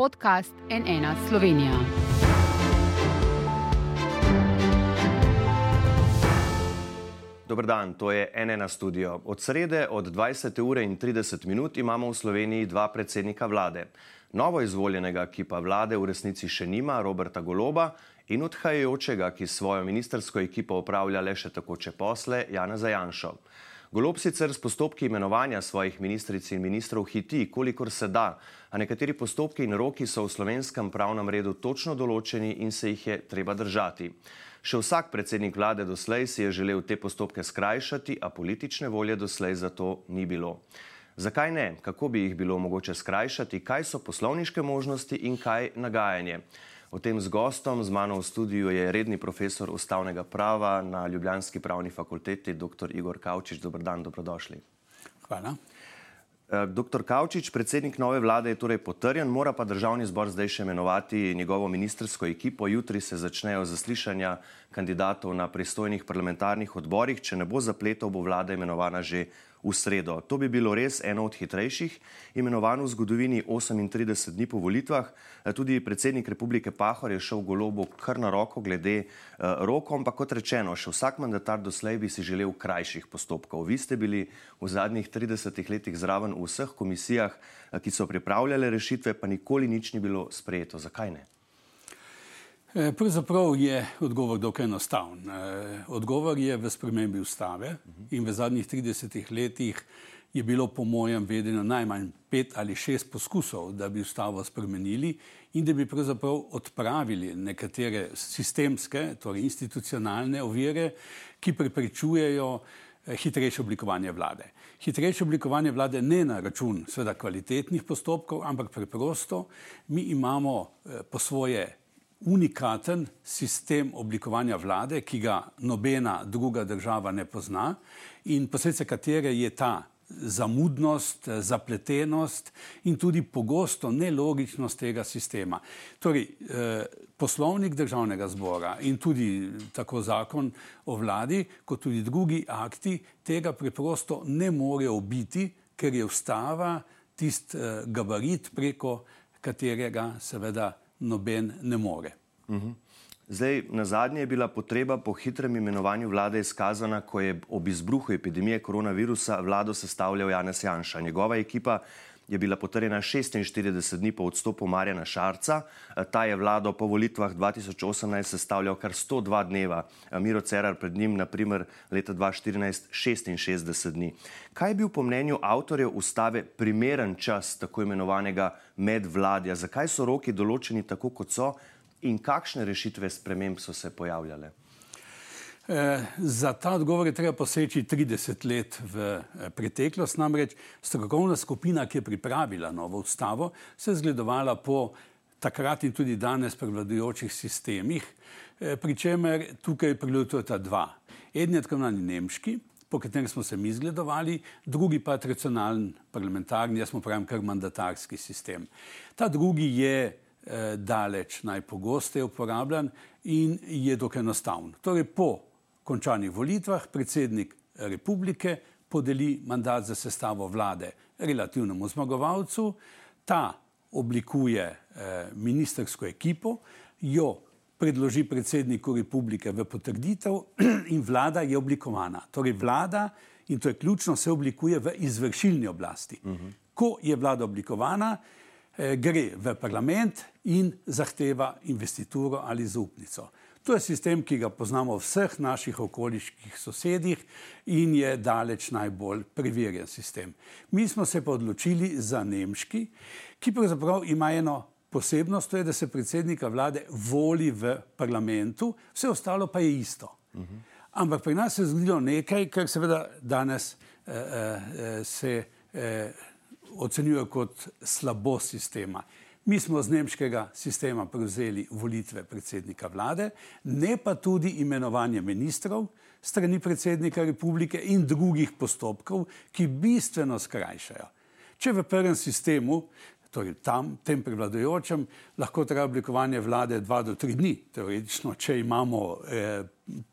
podcast NN Slovenija. Dobr dan, to je NN studio. Od srede od 20. ure in 30 minut imamo v Sloveniji dva predsednika vlade. Novo izvoljenega, ki pa vlade v resnici še nima, Roberta Goloba, in odhajajočega, ki svojo ministersko ekipo upravlja le še takoče posle, Jana Zajanšo. Golob sicer s postopki imenovanja svojih ministric in ministrov hiti, kolikor se da, a nekateri postopki in roki so v slovenskem pravnem redu točno določeni in se jih je treba držati. Še vsak predsednik vlade doslej si je želel te postopke skrajšati, a politične volje doslej za to ni bilo. Zakaj ne? Kako bi jih bilo mogoče skrajšati? Kaj so poslovniške možnosti in kaj nagajanje? O tem z gostom, z mano v studiu je redni profesor ustavnega prava na Ljubljanski pravni fakulteti, dr. Igor Kavčič. Dobr dan, dobrodošli. Hvala. Eh, dr. Kavčič, predsednik nove vlade je torej potrjen, mora pa državni zbor zdaj še imenovati njegovo ministersko ekipo. Jutri se začnejo zaslišanja kandidatov na pristojnih parlamentarnih odborih. Če ne bo zapletov, bo vlada imenovana že v sredo. To bi bilo res eno od hitrejših imenovanj v zgodovini 38 dni po volitvah. Eh, tudi predsednik republike Pahor je šel golobo kar na roko glede uh, roko, ampak kot rečeno, še vsak mandatar doslej bi si želel krajših postopkov. Vi ste bili v zadnjih 30 letih zraven v vseh komisijah, uh, ki so pripravljale rešitve, pa nikoli nič ni bilo sprejeto. Zakaj ne? Eh, pravzaprav je odgovor dokaj enostaven. Eh, odgovor je v spremembi ustave in v zadnjih 30 letih je bilo po mojem vedenju najmanj pet ali šest poskusov, da bi ustavo spremenili in da bi pravzaprav odpravili nekatere sistemske, torej institucionalne ovire, ki preprečujejo eh, hitrejše oblikovanje vlade. Hitrejše oblikovanje vlade ne na račun seveda kvalitetnih postopkov, ampak preprosto mi imamo po svoje unikaten sistem oblikovanja vlade, ki ga nobena druga država ne pozna in posledica katere je ta zamudnost, zapletenost in tudi pogosto nelogičnost tega sistema. Torej, eh, poslovnik državnega zbora in tudi tako zakon o vladi, kot tudi drugi akti tega preprosto ne morejo biti, ker je ustava tist eh, gabarit, preko katerega seveda noben ne more. Mhm. Zdaj, na zadnje je bila potreba po hitrem imenovanju vlade izkazana, ko je ob izbruhu epidemije koronavirusa vlado sestavljal Janez Janša. Njegova ekipa je bila potrjena 46 dni po odstopu Marjana Šarca. Ta je vlado po volitvah 2018 sestavljal kar 102 dneva. Miro Cerar pred njim, naprimer, leta 2014 66 dni. Kaj je bil po mnenju avtorjev ustave primeren čas tako imenovanega medvladja? Zakaj so roki določeni tako, kot so? in kakšne rešitve sprememb so se pojavljale? E, za ta odgovor je treba poseči 30 let v eh, preteklost. Namreč strokovna skupina, ki je pripravila novo ustavo, se je zgledovala po takrat in tudi danes prevladujočih sistemih, e, pri čemer tukaj prevladujeta dva. Eden je tako imenovani nemški, po katerem smo se mi zgledovali, drugi pa tradicionalen parlamentarni, jaz smo pravim kar mandatarski sistem. Ta drugi je Eh, daleč najpogosteje uporabljan in je dokaj enostaven. Torej, po končanih volitvah predsednik republike podeli mandat za sestavo vlade relativnemu zmagovalcu, ta oblikuje eh, ministersko ekipo, jo predloži predsedniku republike v potrditev in vlada je oblikovana. Torej, vlada, in to je ključno, se oblikuje v izvršilni oblasti. Uh mhm. -huh. Ko je vlada oblikovana, Eh, gre v parlament in zahteva investituro ali zaupnico. To je sistem, ki ga poznamo v vseh naših okoliških sosedih in je daleč najbolj preverjen sistem. Mi smo se pa odločili za nemški, ki pravzaprav ima eno posebnost, to je, da se predsednika vlade voli v parlamentu, vse ostalo pa je isto. Ampak pri nas se je zgodilo nekaj, kar seveda danes eh, eh, se. Eh, ocenjujejo kot slabost sistema. Mi smo z nemškega sistema prevzeli volitve predsednika vlade, ne pa tudi imenovanje ministrov strani predsednika republike in drugih postopkov, ki bistveno skrajšajo. Če v prvem sistemu torej tam, tem prevladujočem, lahko traja oblikovanje vlade dva do tri dni, teoretično, če imamo eh,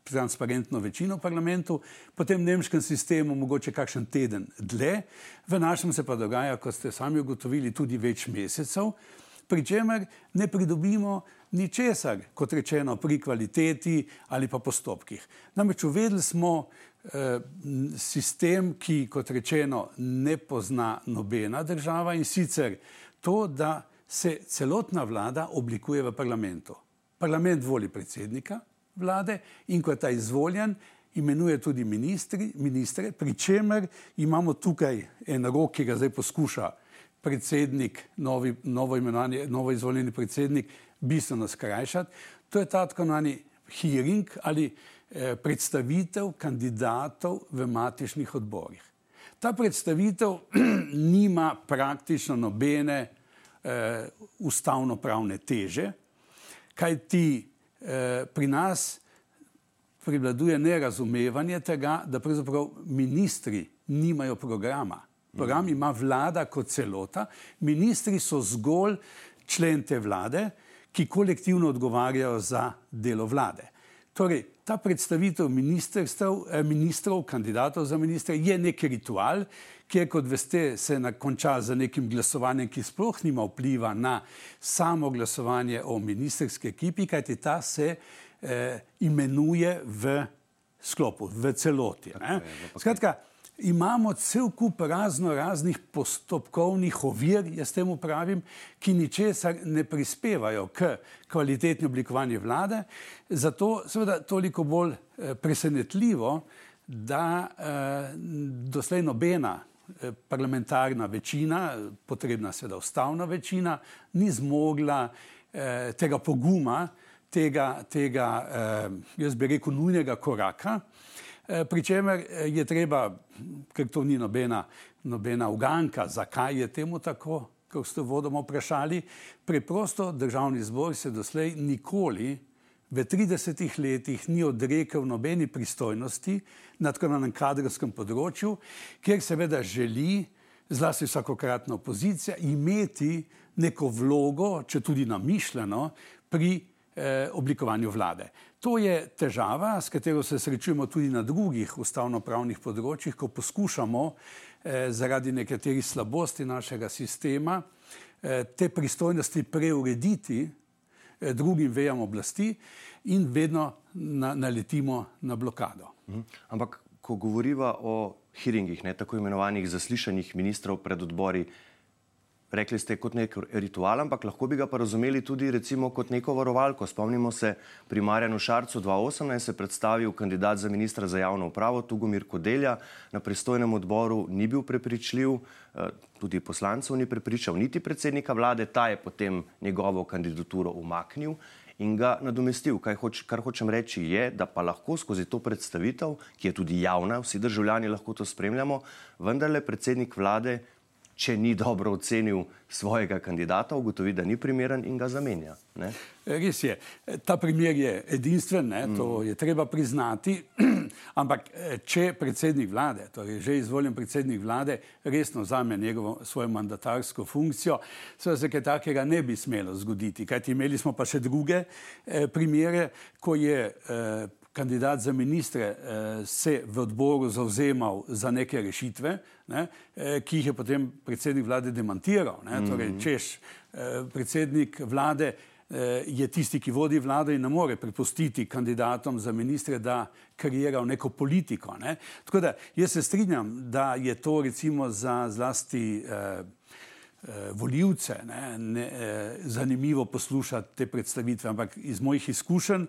transparentno večino v parlamentu, potem v nemškem sistemu mogoče kakšen teden dlje, v našem se pa dogaja, kot ste sami ugotovili, tudi več mesecev. pri čemer ne pridobimo ničesar, kot rečeno, pri kvaliteti ali pa postopkih. Namreč uvedli smo eh, sistem, ki, kot rečeno, ne pozna nobena država in sicer to, da se celotna vlada oblikuje v parlamentu. Parlament voli predsednika vlade in ko je ta izvoljen, imenuje tudi ministri, ministre, pri čemer imamo tukaj en rok, ki ga zdaj poskuša predsednik, novi, novo, novo izvoljeni predsednik, bistveno skrajšati. To je ta tako imenovani hearing ali eh, predstavitev kandidatov v matičnih odborih. Ta predstavitev nima praktično nobene eh, ustavno-pravne teže, kaj ti eh, pri nas privladuje nerazumevanje tega, da pravzaprav ministri nimajo programa. Program ima vlada kot celota, ministri so zgolj člen te vlade, ki kolektivno odgovarjajo za delo vlade. Torej, ta predstavitev eh, ministrov, kandidatov za ministre je nek ritual, kjer, kot veste, se konča z nekim glasovanjem, ki sploh nima vpliva na samo glasovanje o ministerski ekipi, kajti ta se eh, imenuje v sklopu, v celoti. Skratka, imamo cel kup razno raznih postopkovnih ovir, jaz temu pravim, ki ničesar ne prispevajo k kvalitetni oblikovanju vlade. Zato seveda toliko bolj eh, presenetljivo, da eh, doslej nobena eh, parlamentarna večina, potrebna seveda ustavna večina, ni zmogla eh, tega poguma, tega, tega eh, jaz bi rekel, nujnega koraka. Eh, pri čemer eh, je treba, ker to ni nobena, nobena uganka, zakaj je temu tako, kot ste vodoma vprašali, preprosto državni zbor se doslej nikoli v 30 letih ni odrekel nobeni pristojnosti na tako enem kadrovskem področju, ker seveda želi, zlasti vsakokratna opozicija, imeti neko vlogo, če tudi namišljeno, pri eh, oblikovanju vlade. To je težava, s katero se srečujemo tudi na drugih ustavno-pravnih področjih, ko poskušamo eh, zaradi nekaterih slabosti našega sistema eh, te pristojnosti preurediti eh, drugim vejam oblasti in vedno na, naletimo na blokado. Mhm. Ampak, ko govoriva o hearingih, ne tako imenovanih zaslišanjih ministrov pred odbori, rekli ste kot nek ritual, ampak lahko bi ga pa razumeli tudi recimo kot neko varovalko. Spomnimo se, pri Marjanu Šarcu 2018 se predstavil kandidat za ministra za javno upravo Tugomir Kodelja, na pristojnem odboru ni bil prepričljiv, eh, tudi poslancev ni prepričal, niti predsednika vlade, ta je potem njegovo kandidaturo umaknil in ga nadomestil. Hoč, kar hočem reči je, da pa lahko skozi to predstavitev, ki je tudi javna, vsi državljani lahko to spremljamo, vendarle predsednik vlade če ni dobro ocenil svojega kandidata, ugotovi, da ni primeren in ga zamenja. Ne? Res je. Ta primer je edinstven, ne? to mm. je treba priznati. Ampak, če predsednik vlade, torej že izvoljen predsednik vlade, resno vzame njegovo svojo mandatarsko funkcijo, se kaj takega ne bi smelo zgoditi. Kajti imeli smo pa še druge eh, primere, ko je eh, kandidat za ministre eh, se v odboru zauzemal za neke rešitve, ne, eh, ki jih je potem predsednik vlade demantiral. Ne, torej, mhm. češ, eh, predsednik vlade je tisti, ki vodi vlado in ne more prepustiti kandidatom za ministre, da kreirajo neko politiko. Ne. Tako da jaz se strinjam, da je to recimo za zlasti eh, voljivce ne, ne, eh, zanimivo poslušati te predstavitve, ampak iz mojih izkušenj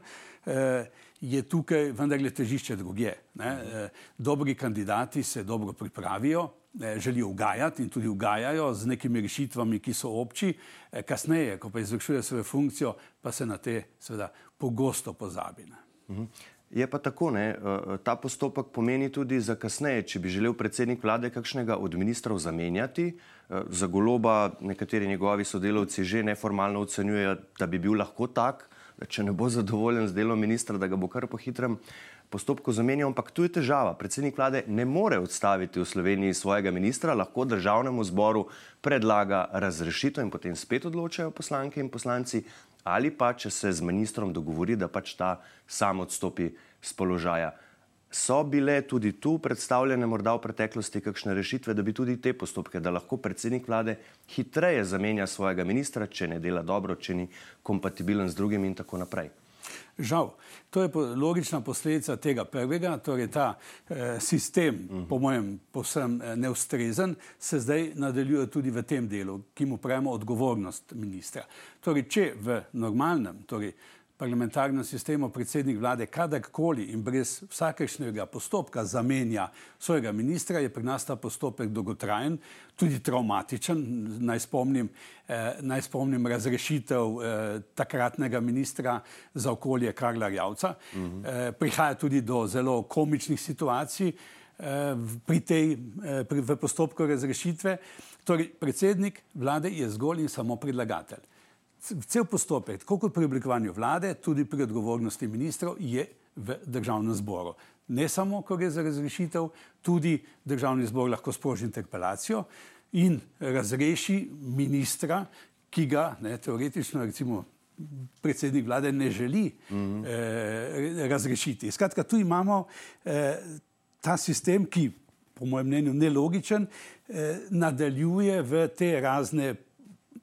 eh, je tukaj vendarle težišče druge. E, dobri kandidati se dobro pripravijo, e, želijo ugajati in tudi ugajajo z nekimi rešitvami, ki so obči, e, kasneje, ko pa izvršujejo svojo funkcijo, pa se na te seveda pogosto pozabi. Ne. Mhm. Je pa tako, ne? ta postopek pomeni tudi za kasneje, če bi želel predsednik vlade kakšnega od ministrov zamenjati, za goloba nekateri njegovi sodelavci že neformalno ocenjujejo, da bi bil lahko tak, če ne bo zadovoljen z delom ministra, da ga bo kar po hitrem postopku zamenjal. Ampak tu je težava. Predsednik vlade ne more odstaviti v Sloveniji svojega ministra, lahko državnemu zboru predlaga razrešitev in potem spet odločajo poslanke in poslanci, ali pa če se z ministrom dogovori, da pač ta sam odstopi z položaja. So bile tudi tu predstavljene morda v preteklosti kakšne rešitve, da bi tudi te postopke, da lahko predsednik vlade hitreje zamenja svojega ministra, če ne dela dobro, če ni kompatibilen z drugim in tako naprej? Žal, to je logična posledica tega prvega, torej ta eh, sistem, uh -huh. po mojem, posem eh, neustrezen, se zdaj nadaljuje tudi v tem delu, ki mu pravimo odgovornost ministra. Torej, če v normalnem, torej parlamentarnem sistemu predsednik vlade kadarkoli in brez vsakešnjega postopka zamenja svojega ministra, je pri nas ta postopek dolgotrajen, tudi traumatičen. Naj spomnim, eh, naj spomnim razrešitev eh, takratnega ministra za okolje Karla Javca. Uh -huh. eh, prihaja tudi do zelo komičnih situacij eh, pri tej, eh, pri, v postopku razrešitve. Torej, predsednik vlade je zgolj in samo predlagatelj cel postopek, tako kot pri oblikovanju vlade, tudi pri odgovornosti ministrov, je v državnem zboru. Ne samo, ko gre za razrešitev, tudi državni zbor lahko sproži interpelacijo in razreši ministra, ki ga ne, teoretično, recimo, predsednik vlade ne želi mm -hmm. eh, razrešiti. Skratka, tu imamo eh, ta sistem, ki po mojem mnenju nelogičen, eh, nadaljuje v te razne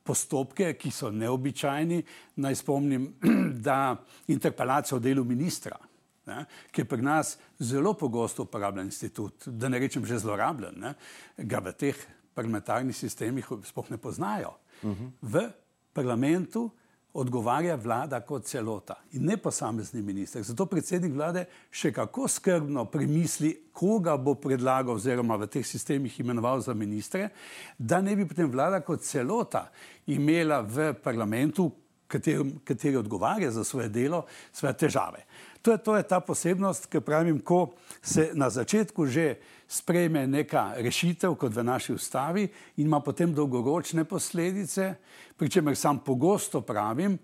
postopke, ki so neobičajni. Naj spomnim, da interpelacijo o delu ministra, ne, ki je pri nas zelo pogosto uporabljen institut, da ne rečem že zlorabljen, ne, ga v teh parlamentarnih sistemih sploh ne poznajo. Uh -huh. V parlamentu odgovarja vlada kot celota in ne posamezni minister. Zato predsednik vlade še kako skrbno premisli, koga bo predlagal oziroma v teh sistemih imenoval za ministre, da ne bi potem vlada kot celota imela v parlamentu, kateri, kateri odgovarja za svoje delo, svoje težave. To je, to je ta posebnost, ki pravim, ko se na začetku že sprejme neka rešitev, kot v naši ustavi, in ima potem dolgoročne posledice, pri čemer sam pogosto pravim,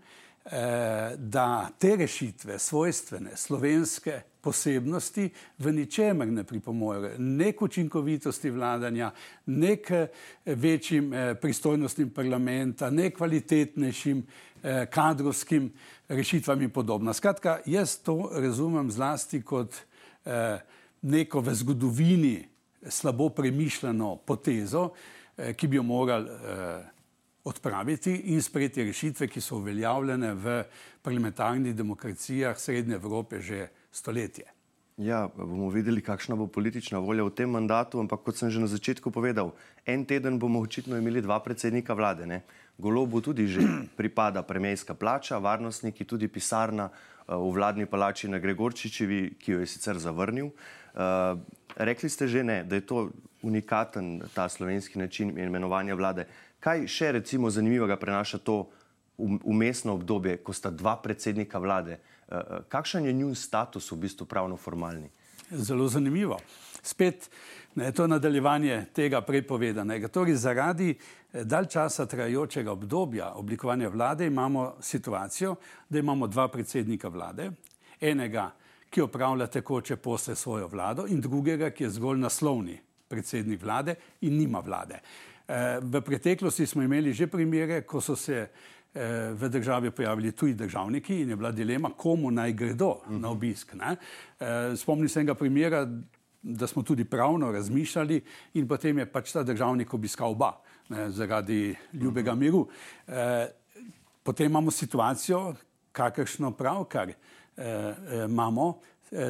da te rešitve, svojstvene slovenske posebnosti, v ničemer ne pripomorejo ne k učinkovitosti vladanja, ne k večjim eh, pristojnostim parlamenta, ne kvalitetnejšim eh, kadrovskim rešitvam in podobno. Skratka, jaz to razumem zlasti kot eh, neko v zgodovini slabo premišljeno potezo, eh, ki bi jo morali eh, odpraviti in sprejeti rešitve, ki so uveljavljene v parlamentarnih demokracijah Srednje Evrope že stoletje. Ja, bomo videli, kakšna bo politična volja v tem mandatu, ampak kot sem že na začetku povedal, en teden bomo očitno imeli dva predsednika vlade. Ne? Golobu tudi že pripada premijska plača, varnostniki tudi pisarna uh, v vladni palači na Gregorčičevi, ki jo je sicer zavrnil. Uh, rekli ste že ne, da je to unikaten ta slovenski način imenovanja vlade. Kaj še recimo zanimivega prenaša to umestno obdobje, ko sta dva predsednika vlade? Uh, kakšen je njun status v bistvu pravno formalni? Zelo zanimivo. Spet ne, to nadaljevanje tega prepovedanega. Torej, zaradi eh, dalj časa trajajočega obdobja oblikovanja vlade imamo situacijo, da imamo dva predsednika vlade, enega, ki opravlja tekoče posle svojo vlado in drugega, ki je zgolj naslovni predsednik vlade in nima vlade. Eh, v preteklosti smo imeli že primere, ko so se eh, v državi pojavili tuji državniki in je bila dilema, komu naj gredo na obisk. Ne? Spomnim se enega primera, da smo tudi pravno razmišljali, in potem je pač ta državnik obiskal oba ne, zaradi ljubega miru. E, potem imamo situacijo, kakršno pravkar imamo.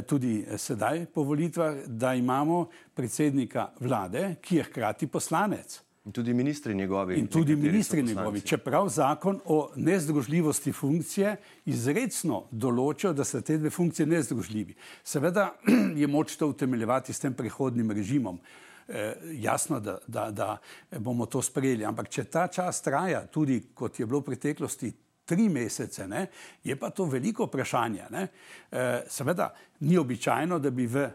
Tudi sedaj, po volitvah, da imamo predsednika vlade, ki je hkrati poslanec. In tudi ministri njegovi. In tudi ministri njegovi. Čeprav zakon o nezdružljivosti funkcije izredno določa, da so te dve funkcije nezdružljivi. Seveda je moč to utemeljevati s tem prehodnim režimom. E, jasno, da, da, da bomo to sprejeli. Ampak če ta čas traja, tudi kot je bilo v preteklosti, tri mesece, ne, je pa to veliko vprašanje. E, seveda ni običajno, da bi v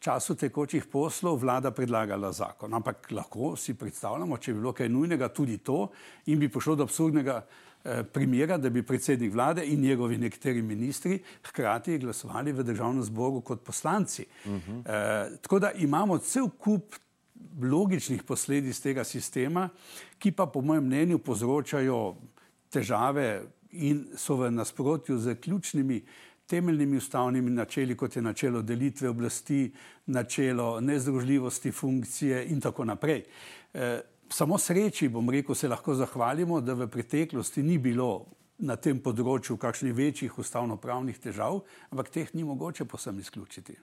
času tekočih poslov vlada predlagala zakon. Ampak lahko si predstavljamo, če bi bilo kaj nujnega, tudi to in bi prišlo do absurdnega eh, primera, da bi predsednik vlade in njegovi nekateri ministri hkrati glasovali v državnem zboru kot poslanci. Uh -huh. eh, tako da imamo cel kup logičnih posledic tega sistema, ki pa po mojem mnenju povzročajo težave in so v nasprotju z ključnimi temeljnimi ustavnimi načeli, kot je načelo delitve oblasti, načelo nezdružljivosti funkcije in tako naprej. E, samo sreči, bom rekel, se lahko zahvalimo, da v preteklosti ni bilo na tem področju kakšnih večjih ustavno-pravnih težav, ampak teh ni mogoče posem izključiti.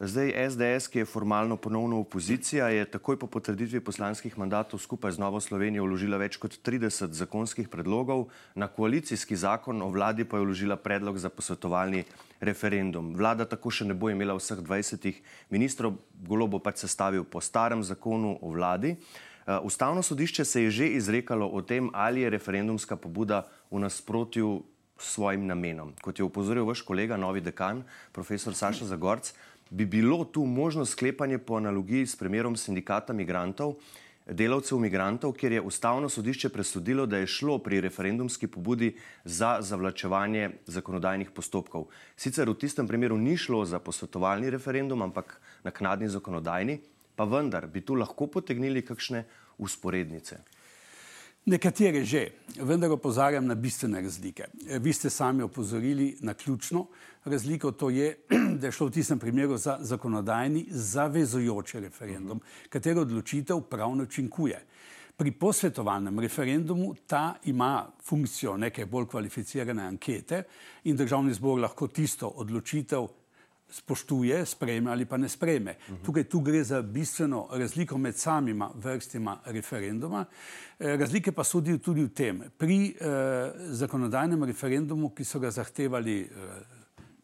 Zdaj, SDS, ki je formalno ponovno opozicija, je takoj po potrditvi poslanskih mandatov skupaj z Novo Slovenijo vložila več kot 30 zakonskih predlogov, na koalicijski zakon o vladi pa je vložila predlog za posvetovalni referendum. Vlada tako še ne bo imela vseh 20 ministrov, golo bo pač sestavil po starem zakonu o vladi. Eh, Ustavno sodišče se je že izrekalo o tem, ali je referendumska pobuda v nasprotju svojim namenom. Kot je upozoril vaš kolega, novi dekan, profesor Saša Zagorc, bi bilo tu možno sklepanje po analogiji s primerom sindikata migrantov, delavcev migrantov, kjer je Ustavno sodišče presodilo, da je šlo pri referendumski pobudi za zavlačevanje zakonodajnih postopkov. Sicer v tistem primeru ni šlo za posvetovalni referendum, ampak naknadni zakonodajni, pa vendar bi tu lahko potegnili kakšne usporednice. Nekatere že, vendar opozarjam na bistvene razlike. Vi ste sami opozorili na ključno razliko, to je, da je šlo v tistem primeru za zakonodajni zavezujoči referendum, katero odločitev pravno učinkuje. Pri posvetovalnem referendumu ta ima funkcijo neke bolj kvalificirane ankete in državni zbor lahko tisto odločitev spoštuje, sprejme ali pa ne sprejme. Uh -huh. Tukaj tu gre za bistveno razliko med samima vrstama referenduma. Eh, razlike pa sodijo tudi v tem. Pri eh, zakonodajnem referendumu, ki so ga zahtevali eh,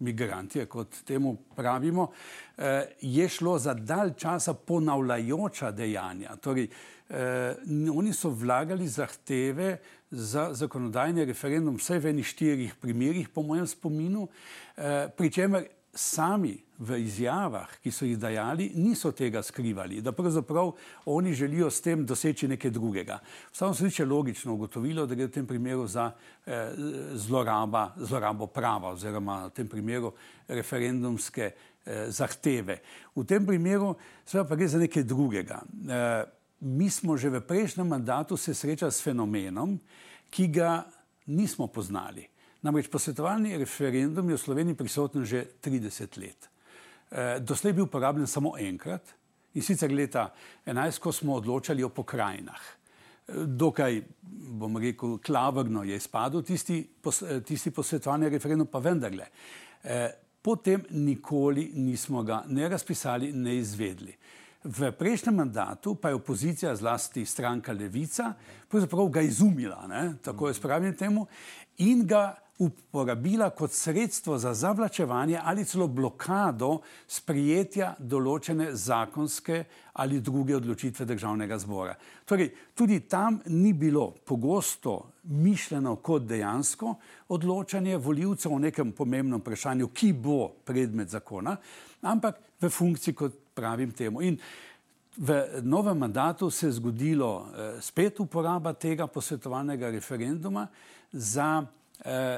migranti, kot temu pravimo, eh, je šlo za dalj časa ponavljajoča dejanja. Torej, eh, oni so vlagali zahteve za zakonodajni referendum vsaj v enih štirih primerih, po mojem spominu, eh, pri čemer sami v izjavah, ki so jih dajali, niso tega skrivali, da pravzaprav oni želijo s tem doseči nekaj drugega. Vstavno sodišče je logično ugotovilo, da gre v tem primeru za eh, zloraba, zlorabo prava oziroma v tem primeru referendumske eh, zahteve. V tem primeru seveda pa gre za nekaj drugega. Eh, mi smo že v prejšnjem mandatu se srečali s fenomenom, ki ga nismo poznali. Namreč posvetovalni referendum je v Sloveniji prisoten že 30 let. E, doslej je bil uporabljen samo enkrat in sicer leta 11, ko smo odločali o pokrajinah. E, dokaj, bom rekel, klavrno je izpadel tisti, e, tisti posvetovalni referendum, pa vendarle. Potem nikoli nismo ga ne razpisali, ne izvedli. V prejšnjem mandatu pa je opozicija, zlasti stranka Levica, pravzaprav ga izumila, ne? tako je spravljeno temu, in ga uporabila kot sredstvo za zavlačevanje ali celo blokado sprijetja določene zakonske ali druge odločitve državnega zbora. Torej, tudi tam ni bilo pogosto mišljeno kot dejansko odločanje voljivcev o nekem pomembnem vprašanju, ki bo predmet zakona, ampak v funkciji, kot pravim temu. In v novem mandatu se je zgodilo eh, spet uporaba tega posvetovalnega referenduma za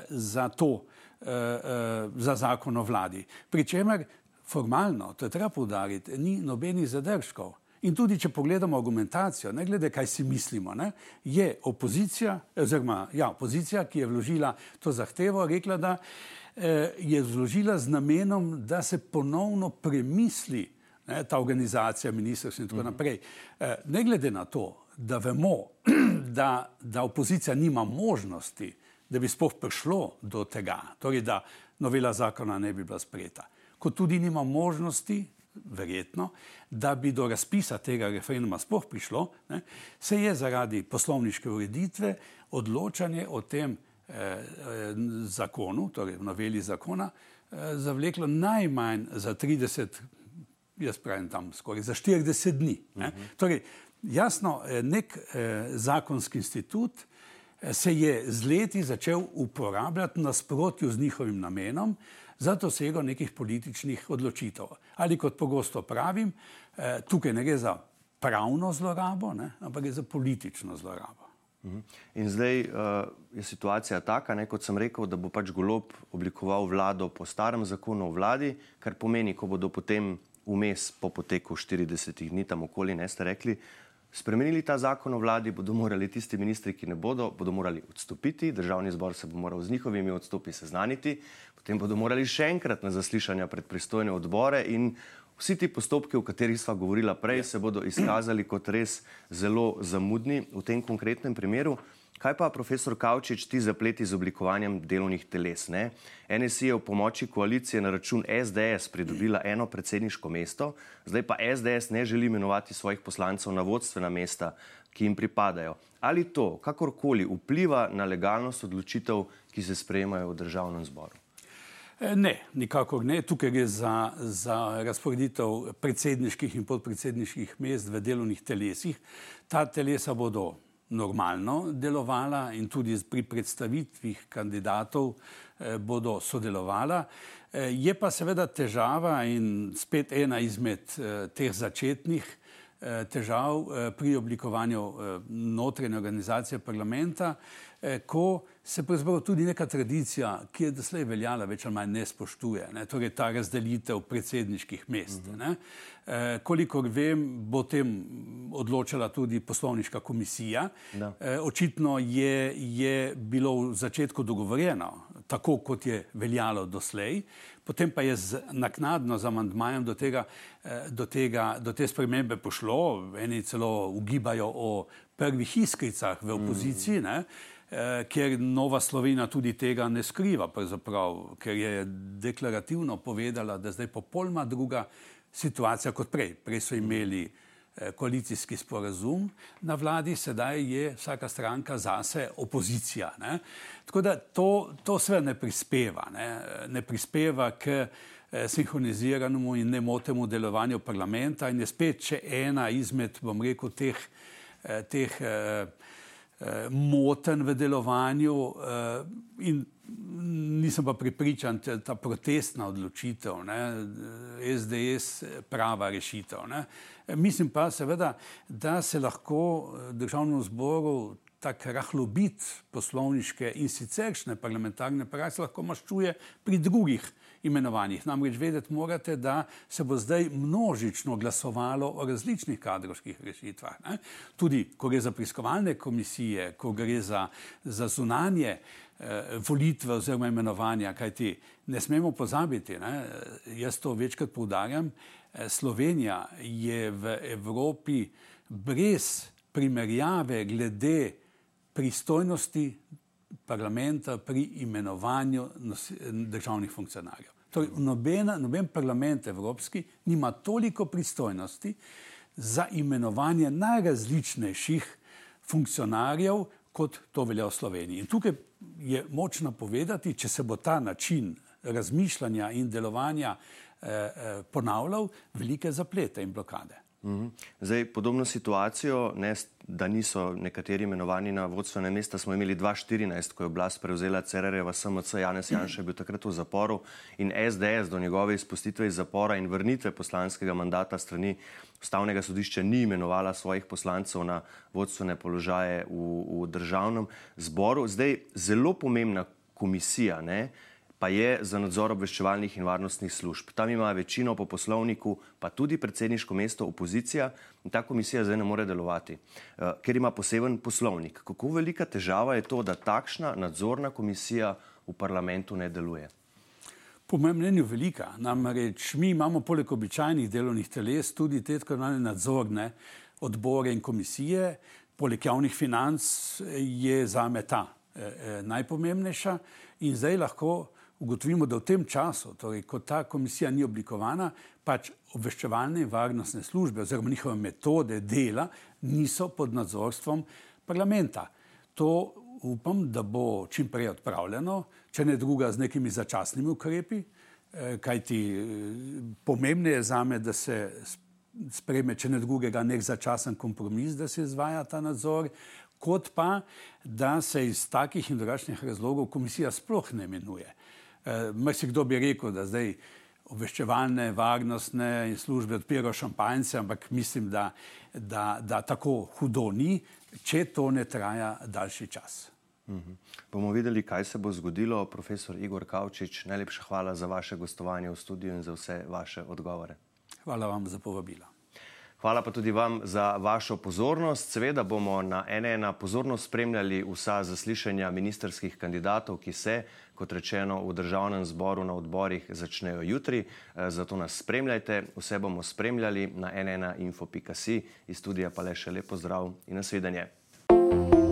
za to, eh, eh, za zakon o vladi. Pričemer, formalno, to je treba povdariti, ni nobenih zadržkov. In tudi, če pogledamo argumentacijo, ne glede, kaj si mislimo, ne, je opozicija, oziroma ja, opozicija, ki je vložila to zahtevo, rekla, da eh, je vložila z namenom, da se ponovno premisli ne, ta organizacija, ministrstvo in tako -hmm. naprej. Eh, ne glede na to, da vemo, da, da opozicija nima možnosti, da bi sploh prišlo do tega, torej da novela zakona ne bi bila sprejeta. Kot tudi nima možnosti, verjetno, da bi do razpisa tega referenduma sploh prišlo, ne, se je zaradi poslovniške ureditve odločanje o tem eh, eh zakonu, torej noveli zakona, eh, zavleklo najmanj za 30, jaz pravim tam skoraj za 40 dni. Ne. Uh mhm. -huh. Torej, jasno, eh, nek eh, zakonski institut, se je z leti začel uporabljati nasprotju z njihovim namenom za dosego nekih političnih odločitev. Ali kot pogosto pravim, eh, tukaj ne gre za pravno zlorabo, ne, ampak gre za politično zlorabo. Mhm. In zdaj uh, je situacija taka, ne, kot sem rekel, da bo pač golob oblikoval vlado po starem zakonu o vladi, kar pomeni, ko bodo potem vmes po poteku 40 dni tam okoli, ne ste rekli, spremenili ta zakon o vladi, bodo morali tisti ministri, ki ne bodo, bodo morali odstopiti, državni zbor se bo moral z njihovimi odstopi seznaniti, potem bodo morali še enkrat na zaslišanja pred pristojne odbore in vsi ti postopki, o katerih sva govorila prej, se bodo izkazali kot res zelo zamudni v tem konkretnem primeru. Kaj pa, profesor Kavčič, ti zapleti z oblikovanjem delovnih teles? Ne? NSI je v pomoči koalicije na račun SDS pridobila eno predsedniško mesto, zdaj pa SDS ne želi imenovati svojih poslancev na vodstvena mesta, ki jim pripadajo. Ali to kakorkoli vpliva na legalnost odločitev, ki se sprejemajo v državnem zboru? E, ne, nikakor ne. Tukaj gre za, za razporeditev predsedniških in podpredsedniških mest v delovnih telesih. Ta telesa bodo normalno delovala in tudi pri predstavitvih kandidatov eh, bodo sodelovala. Eh, je pa seveda težava in spet ena izmed eh, teh začetnih težav pri oblikovanju notranje organizacije parlamenta, ko se pravzaprav tudi neka tradicija, ki je doslej veljala, več ali manj ne spoštuje. Ne? Torej ta razdelitev predsedniških mest. Uh -huh. e, kolikor vem, bo tem odločala tudi poslovniška komisija. E, očitno je, je bilo v začetku dogovorjeno, tako kot je veljalo doslej, potem pa je z, naknadno z amandmajem do, tega, do, tega, do te spremembe pošlo, eni celo ugibajo o prvih iskricah v opoziciji. Uh -huh. Eh, ker Nova Slovenija tudi tega ne skriva, ker je deklarativno povedala, da je zdaj popolnoma druga situacija kot prej. Prej so imeli eh, koalicijski sporazum na vladi, sedaj je vsaka stranka zase opozicija. Ne? Tako da to, to sve ne prispeva, ne, ne prispeva k eh, sinhroniziranemu in nemotemu delovanju parlamenta in je spet še ena izmed, bom rekel, teh, teh eh, moten v delovanju eh, in nisem pa pripričan, da je ta protestna odločitev, ne, SDS, prava rešitev. Ne. Mislim pa seveda, da se lahko državnemu zboru tak rahlobit poslovniške in siceršne parlamentarne prakse lahko maščuje pri drugih imenovanjih. Namreč vedeti morate, da se bo zdaj množično glasovalo o različnih kadrovskih rešitvah. Ne? Tudi, ko gre za preiskovalne komisije, ko gre za, za zunanje eh, volitve oziroma imenovanja, kajti ne smemo pozabiti, ne? jaz to večkrat poudarjam, eh, Slovenija je v Evropi brez primerjave glede pristojnosti parlamenta pri imenovanju državnih funkcionarjev. Torej, noben, noben parlament evropski nima toliko pristojnosti za imenovanje najrazličnejših funkcionarjev, kot to velja v Sloveniji. In tukaj je močno povedati, če se bo ta način razmišljanja in delovanja eh, eh, ponavljal, velike zaplete in blokade. Mhm. Zdaj, podobno situacijo, ne, da niso nekateri imenovani na vodstvene mesta, smo imeli 2014, ko je oblast prevzela Cerereva SMC, Janez Janša je bil takrat v zaporu in SDS do njegove izpustitve iz zapora in vrnitve poslanskega mandata strani ustavnega sodišča ni imenovala svojih poslancev na vodstvene položaje v, v državnem zboru. Zdaj, zelo pomembna komisija, ne, pa je za nadzor obveščevalnih in varnostnih služb. Tam ima večino po poslovniku, pa tudi predsedniško mesto opozicija in ta komisija zdaj ne more delovati, uh, ker ima poseben poslovnik. Kako velika težava je to, da takšna nadzorna komisija v parlamentu ne deluje? Po mojem mnenju velika. Namreč mi imamo poleg običajnih delovnih teles tudi te tako imenovane nadzorne odbore in komisije. Poleg javnih financ je za me ta eh, eh, najpomembnejša in zdaj lahko ugotovimo, da v tem času, torej, ko ta komisija ni oblikovana, pač obveščevalne in varnostne službe oziroma njihove metode dela niso pod nadzorstvom parlamenta. To upam, da bo čim prej odpravljeno, če ne druga z nekimi začasnimi ukrepi, eh, kajti eh, pomembno je za me, da se spreme, če ne drugega, nek začasen kompromis, da se izvaja ta nadzor, kot pa, da se iz takih in drugačnih razlogov komisija sploh ne imenuje. Eh, Mrsi kdo bi rekel, da zdaj obveščevalne, varnostne in službe odpirajo šampanjce, ampak mislim, da, da, da tako hudo ni, če to ne traja daljši čas. Uhum. Bomo videli, kaj se bo zgodilo. Profesor Igor Kavčič, najlepša hvala za vaše gostovanje v studiu in za vse vaše odgovore. Hvala vam za povabilo. Hvala pa tudi vam za vašo pozornost. Seveda bomo na NN pozorno spremljali vsa zaslišanja ministerskih kandidatov, ki se, kot rečeno, v državnem zboru na odborih začnejo jutri. Zato nas spremljajte, vse bomo spremljali na nn.info.si. Iz studija pa le še lepo zdrav in nasvidenje. thank you